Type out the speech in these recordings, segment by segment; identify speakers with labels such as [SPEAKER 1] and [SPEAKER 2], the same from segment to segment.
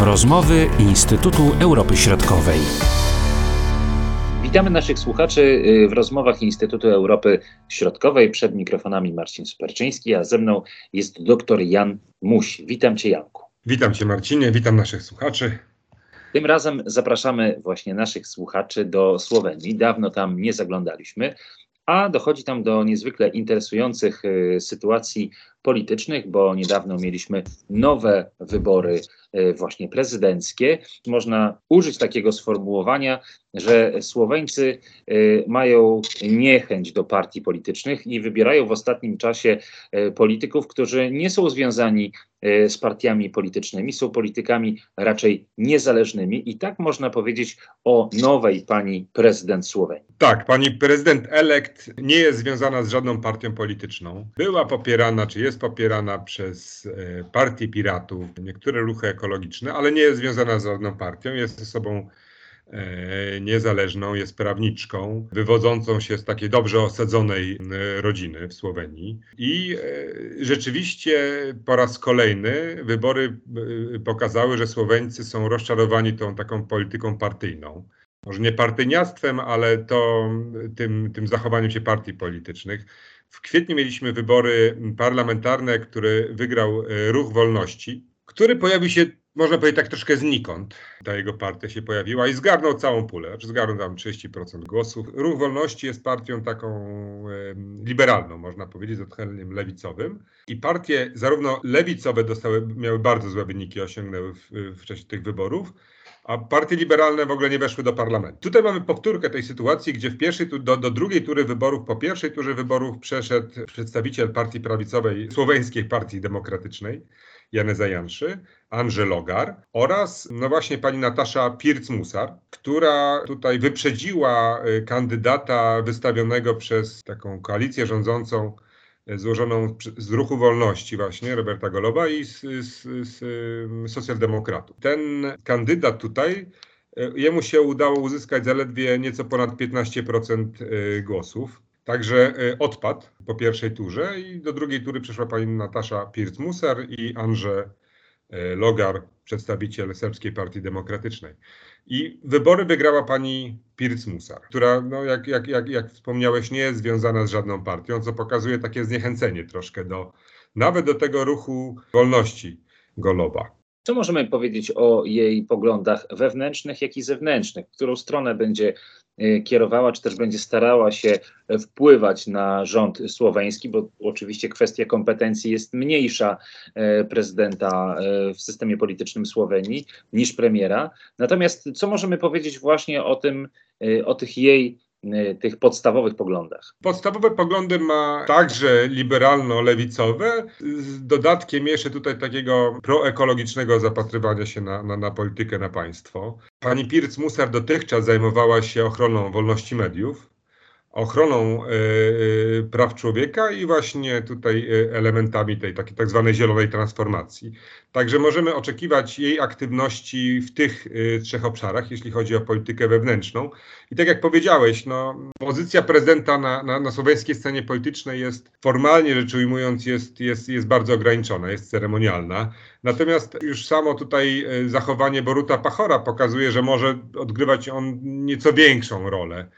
[SPEAKER 1] Rozmowy Instytutu Europy Środkowej.
[SPEAKER 2] Witamy naszych słuchaczy y, w rozmowach Instytutu Europy Środkowej. Przed mikrofonami Marcin Superczyński, a ze mną jest dr Jan Muś. Witam Cię, Janku.
[SPEAKER 3] Witam Cię, Marcinie, witam naszych słuchaczy.
[SPEAKER 2] Tym razem zapraszamy właśnie naszych słuchaczy do Słowenii. Dawno tam nie zaglądaliśmy, a dochodzi tam do niezwykle interesujących y, sytuacji politycznych, bo niedawno mieliśmy nowe wybory y, właśnie prezydenckie. Można użyć takiego sformułowania, że Słoweńcy y, mają niechęć do partii politycznych i wybierają w ostatnim czasie polityków, którzy nie są związani z partiami politycznymi, są politykami raczej niezależnymi i tak można powiedzieć o nowej pani prezydent Słowenii.
[SPEAKER 3] Tak, pani prezydent elekt nie jest związana z żadną partią polityczną. Była popierana, czy jest popierana przez e, partię piratów, niektóre ruchy ekologiczne, ale nie jest związana z żadną partią. Jest osobą e, niezależną, jest prawniczką, wywodzącą się z takiej dobrze osadzonej e, rodziny w Słowenii. I rzeczywiście po raz kolejny wybory pokazały, że Słoweńcy są rozczarowani tą taką polityką partyjną może nie partyjniactwem, ale to tym, tym zachowaniem się partii politycznych. W kwietniu mieliśmy wybory parlamentarne, które wygrał e, Ruch Wolności, który pojawił się, można powiedzieć, tak troszkę znikąd. Ta jego partia się pojawiła i zgarnął całą pulę, zgarnął tam 30% głosów. Ruch Wolności jest partią taką liberalną, można powiedzieć, z odchyleniem lewicowym. I partie zarówno lewicowe dostały, miały bardzo złe wyniki, osiągnęły w, w czasie tych wyborów, a partie liberalne w ogóle nie weszły do parlamentu. Tutaj mamy powtórkę tej sytuacji, gdzie w pierwszej, do, do drugiej tury wyborów, po pierwszej turze wyborów przeszedł przedstawiciel partii prawicowej, słoweńskiej partii demokratycznej, Janeza Janszy, Andrzej Logar oraz no właśnie pani Natasza Pirc-Musar, która tutaj wyprzedziła y, kandydata wystawionego przez taką koalicję rządzącą złożoną z ruchu wolności właśnie, Roberta Goloba i z, z, z socjaldemokratów. Ten kandydat tutaj, jemu się udało uzyskać zaledwie nieco ponad 15% e, głosów. Także e, odpadł po pierwszej turze i do drugiej tury przeszła pani Natasza Pirc-Musar i Andrzej Logar, przedstawiciel Serbskiej Partii Demokratycznej. I wybory wygrała pani Pirc-Musar, która, no, jak, jak, jak, jak wspomniałeś, nie jest związana z żadną partią, co pokazuje takie zniechęcenie troszkę do, nawet do tego ruchu wolności Goloba.
[SPEAKER 2] Co możemy powiedzieć o jej poglądach wewnętrznych, jak i zewnętrznych? W którą stronę będzie kierowała, czy też będzie starała się wpływać na rząd słoweński, bo oczywiście kwestia kompetencji jest mniejsza e, prezydenta e, w systemie politycznym Słowenii niż premiera. Natomiast co możemy powiedzieć właśnie o tym, o tych jej Y, tych podstawowych poglądach.
[SPEAKER 3] Podstawowe poglądy ma także liberalno-lewicowe, z dodatkiem jeszcze tutaj takiego proekologicznego zapatrywania się na, na, na politykę, na państwo. Pani Pirc-Musar dotychczas zajmowała się ochroną wolności mediów ochroną e, e, praw człowieka i właśnie tutaj e, elementami tej takiej tak zwanej zielonej transformacji. Także możemy oczekiwać jej aktywności w tych trzech obszarach, jeśli chodzi o politykę wewnętrzną. I tak jak powiedziałeś, no, pozycja prezydenta na, na, na słoweńskiej scenie politycznej jest formalnie rzecz ujmując jest, jest, jest bardzo ograniczona, jest ceremonialna. Natomiast już samo tutaj zachowanie Boruta Pachora pokazuje, że może odgrywać on nieco większą rolę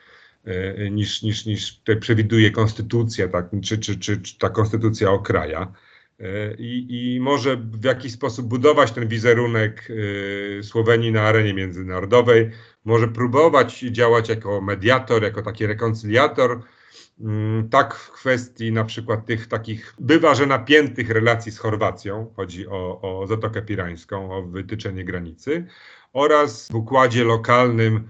[SPEAKER 3] niż, niż, niż tutaj przewiduje konstytucja, tak, czy, czy, czy, czy ta konstytucja okraja. E, I, I może w jakiś sposób budować ten wizerunek e, Słowenii na arenie międzynarodowej, może próbować działać jako mediator, jako taki rekoncyliator, mm, tak w kwestii na przykład tych takich bywa, że napiętych relacji z Chorwacją, chodzi o, o Zatokę Pirańską, o wytyczenie granicy, oraz w układzie lokalnym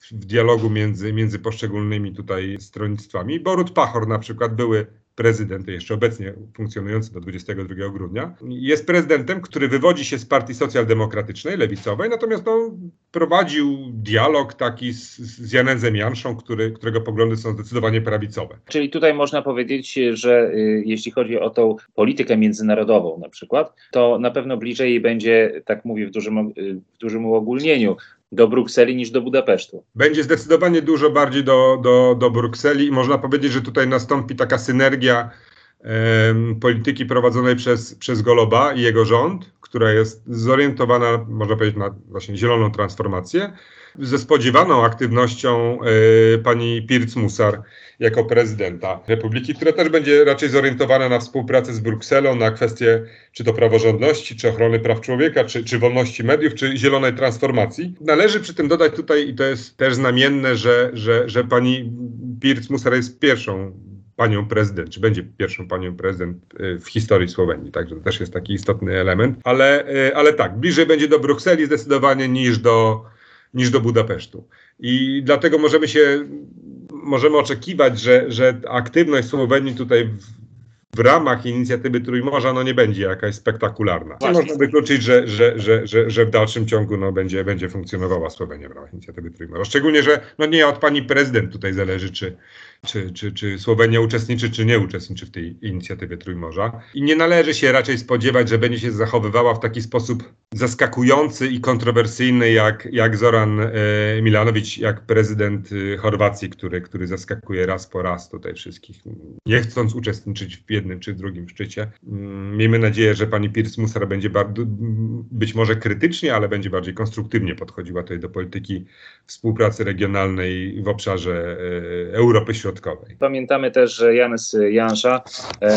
[SPEAKER 3] w dialogu między, między poszczególnymi tutaj stronnictwami. Borut Pachor na przykład, były prezydent, jeszcze obecnie funkcjonujący do 22 grudnia, jest prezydentem, który wywodzi się z partii socjaldemokratycznej, lewicowej, natomiast no, prowadził dialog taki z, z Janezem Janszą, który, którego poglądy są zdecydowanie prawicowe.
[SPEAKER 2] Czyli tutaj można powiedzieć, że y, jeśli chodzi o tą politykę międzynarodową na przykład, to na pewno bliżej będzie, tak mówię w dużym, y, w dużym uogólnieniu, do Brukseli niż do Budapesztu.
[SPEAKER 3] Będzie zdecydowanie dużo bardziej do, do, do Brukseli i można powiedzieć, że tutaj nastąpi taka synergia polityki prowadzonej przez, przez Goloba i jego rząd, która jest zorientowana, można powiedzieć, na właśnie zieloną transformację, ze spodziewaną aktywnością y, pani Pirc-Musar jako prezydenta Republiki, która też będzie raczej zorientowana na współpracę z Brukselą, na kwestie czy to praworządności, czy ochrony praw człowieka, czy, czy wolności mediów, czy zielonej transformacji. Należy przy tym dodać tutaj, i to jest też znamienne, że, że, że pani Pirc-Musar jest pierwszą panią prezydent, czy będzie pierwszą panią prezydent y, w historii Słowenii. Także to też jest taki istotny element. Ale, y, ale tak, bliżej będzie do Brukseli zdecydowanie niż do, niż do Budapesztu. I dlatego możemy się, możemy oczekiwać, że, że aktywność Słowenii tutaj w, w ramach inicjatywy Trójmorza no nie będzie jakaś spektakularna. Nie można wykluczyć, że, że, że, że, że w dalszym ciągu no, będzie, będzie funkcjonowała Słowenia w ramach inicjatywy Trójmorza. Szczególnie, że no nie od pani prezydent tutaj zależy, czy, czy, czy, czy Słowenia uczestniczy, czy nie uczestniczy w tej inicjatywie Trójmorza. I nie należy się raczej spodziewać, że będzie się zachowywała w taki sposób zaskakujący i kontrowersyjny, jak, jak Zoran e, Milanowicz, jak prezydent e, Chorwacji, który, który zaskakuje raz po raz tutaj wszystkich, nie chcąc uczestniczyć w jednym czy drugim szczycie. Mm, Miejmy nadzieję, że pani Pierce-Musar będzie bardzo, być może krytycznie, ale będzie bardziej konstruktywnie podchodziła tutaj do polityki współpracy regionalnej w obszarze e, Europy Środkowej.
[SPEAKER 2] Pamiętamy też, że Janes Jansza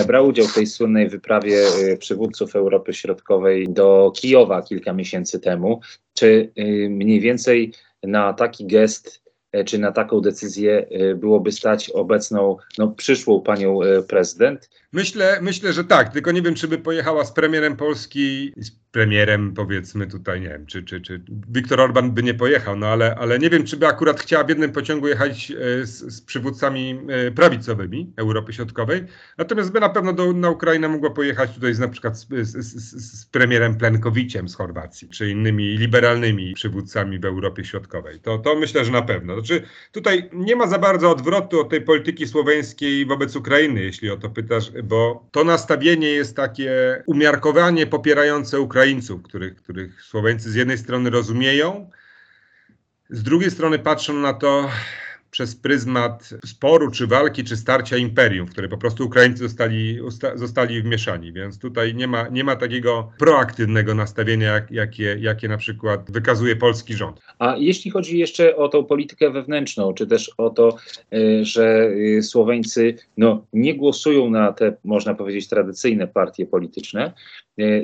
[SPEAKER 2] brał udział w tej słynnej wyprawie przywódców Europy Środkowej do Kijowa kilka miesięcy temu. Czy e, mniej więcej na taki gest czy na taką decyzję e, byłoby stać obecną, no, przyszłą panią e, prezydent?
[SPEAKER 3] Myślę, myślę, że tak, tylko nie wiem, czy by pojechała z premierem Polski, z premierem powiedzmy tutaj, nie wiem, czy, czy, czy Viktor Orban by nie pojechał, no ale, ale nie wiem, czy by akurat chciała w jednym pociągu jechać e, z, z przywódcami e, prawicowymi Europy Środkowej, natomiast by na pewno do, na Ukrainę mogła pojechać tutaj z, na przykład z, z, z premierem Plenkowiciem z Chorwacji, czy innymi liberalnymi przywódcami w Europie Środkowej. To, to myślę, że na pewno. Znaczy, tutaj nie ma za bardzo odwrotu od tej polityki słoweńskiej wobec Ukrainy, jeśli o to pytasz, bo to nastawienie jest takie umiarkowanie popierające Ukraińców, których, których Słoweńcy z jednej strony rozumieją, z drugiej strony patrzą na to przez pryzmat sporu, czy walki, czy starcia imperium, w które po prostu Ukraińcy zostali, zostali wmieszani. Więc tutaj nie ma, nie ma takiego proaktywnego nastawienia, jak, jakie, jakie na przykład wykazuje polski rząd.
[SPEAKER 2] A jeśli chodzi jeszcze o tą politykę wewnętrzną, czy też o to, y, że y, Słoweńcy no, nie głosują na te, można powiedzieć, tradycyjne partie polityczne,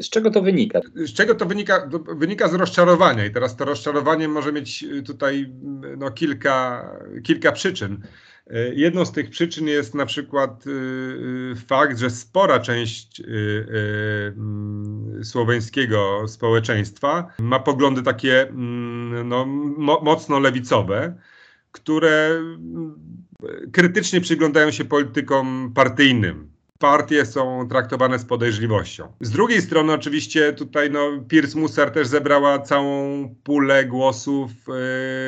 [SPEAKER 2] z czego to wynika?
[SPEAKER 3] Z czego to wynika? To wynika z rozczarowania i teraz to rozczarowanie może mieć y, tutaj no, kilka, kilka przyczyn. Y, Jedną z tych przyczyn jest na przykład fakt, że spora część słoweńskiego społeczeństwa ma poglądy takie no, mo, mocno lewicowe, które krytycznie przyglądają się politykom partyjnym. Partie są traktowane z podejrzliwością. Z drugiej strony, oczywiście, tutaj no, Pierce Musar też zebrała całą pulę głosów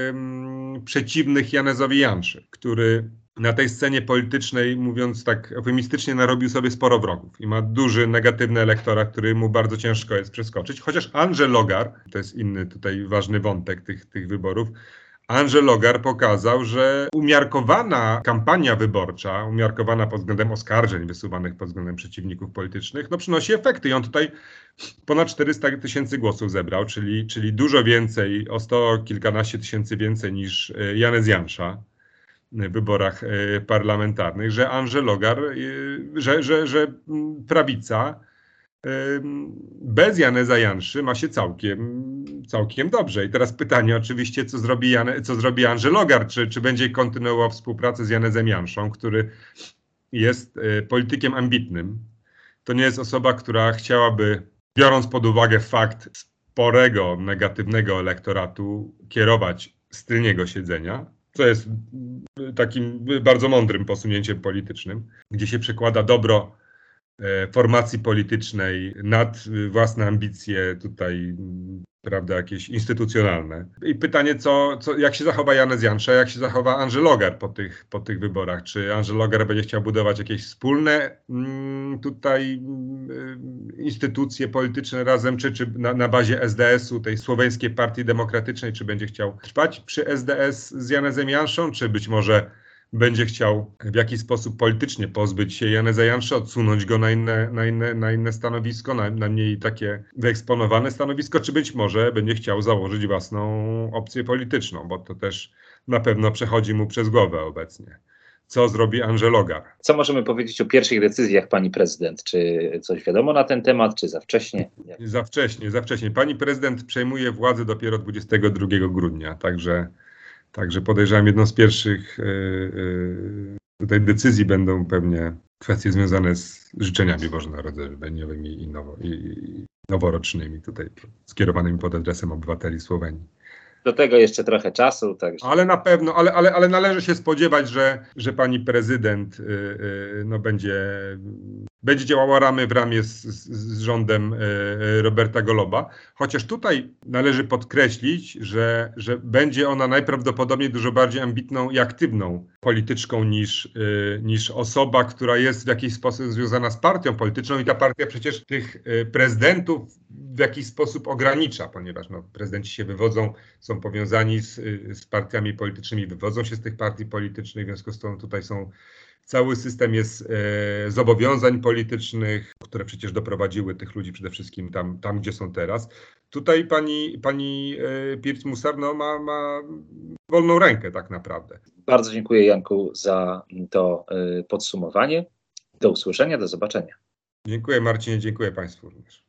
[SPEAKER 3] em, przeciwnych Janezowi Janszy, który na tej scenie politycznej, mówiąc tak eufemistycznie, narobił sobie sporo wrogów i ma duży negatywny elektorat, który mu bardzo ciężko jest przeskoczyć. Chociaż Andrzej Logar, to jest inny tutaj ważny wątek tych, tych wyborów, Andrzej Logar pokazał, że umiarkowana kampania wyborcza, umiarkowana pod względem oskarżeń wysuwanych pod względem przeciwników politycznych, no przynosi efekty. I on tutaj ponad 400 tysięcy głosów zebrał, czyli, czyli dużo więcej, o sto kilkanaście tysięcy więcej niż e, Janez Jansza w wyborach e, parlamentarnych, że Andrzej Logar, e, że, że, że prawica bez Janeza Janszy ma się całkiem, całkiem dobrze. I teraz pytanie oczywiście, co zrobi, Jane, co zrobi Andrzej Logar, czy, czy będzie kontynuował współpracę z Janezem Janszą, który jest y, politykiem ambitnym. To nie jest osoba, która chciałaby, biorąc pod uwagę fakt sporego, negatywnego elektoratu, kierować z tylniego siedzenia, co jest takim bardzo mądrym posunięciem politycznym, gdzie się przekłada dobro e, formacji politycznej nad y, własne ambicje tutaj, prawda, jakieś instytucjonalne. I pytanie, co, co, jak się zachowa Janez Jansza, jak się zachowa Andrzej Logar po tych, po tych wyborach? Czy Andrzej Logar będzie chciał budować jakieś wspólne mm, tutaj mm, instytucje polityczne razem, czy, czy na, na bazie SDS-u, tej Słoweńskiej Partii Demokratycznej, czy będzie chciał trwać przy SDS z Janezem Janszą, czy być może będzie chciał w jakiś sposób politycznie pozbyć się Jana Zajanszy, odsunąć go na inne, na inne, na inne stanowisko, na, na mniej takie wyeksponowane stanowisko, czy być może będzie chciał założyć własną opcję polityczną, bo to też na pewno przechodzi mu przez głowę obecnie. Co zrobi Angelogar?
[SPEAKER 2] Co możemy powiedzieć o pierwszych decyzjach pani prezydent? Czy coś wiadomo na ten temat, czy za wcześnie?
[SPEAKER 3] Za wcześnie, za wcześnie. Pani prezydent przejmuje władzę dopiero 22 grudnia, także, także podejrzewam jedną z pierwszych yy, yy, tutaj decyzji będą pewnie kwestie związane z życzeniami bożonarodzeniowymi i, nowo, i noworocznymi, tutaj skierowanymi pod adresem obywateli Słowenii.
[SPEAKER 2] Do tego jeszcze trochę czasu, także
[SPEAKER 3] Ale na pewno, ale, ale, ale należy się spodziewać, że, że pani prezydent y, y, no będzie, będzie działała ramy w ramię z, z, z rządem y, y, Roberta Goloba. Chociaż tutaj należy podkreślić, że, że będzie ona najprawdopodobniej dużo bardziej ambitną i aktywną polityczką niż, y, niż osoba, która jest w jakiś sposób związana z partią polityczną i ta partia przecież tych y, prezydentów w jakiś sposób ogranicza, ponieważ no, prezydenci się wywodzą są powiązani z, z partiami politycznymi, wywodzą się z tych partii politycznych, w związku z tym tutaj są cały system jest e, zobowiązań politycznych, które przecież doprowadziły tych ludzi przede wszystkim tam, tam gdzie są teraz. Tutaj pani, pani e, Pirc Musar no, ma, ma wolną rękę tak naprawdę.
[SPEAKER 2] bardzo dziękuję Janku za to y, podsumowanie. Do usłyszenia, do zobaczenia.
[SPEAKER 3] Dziękuję Marcinie, dziękuję Państwu również.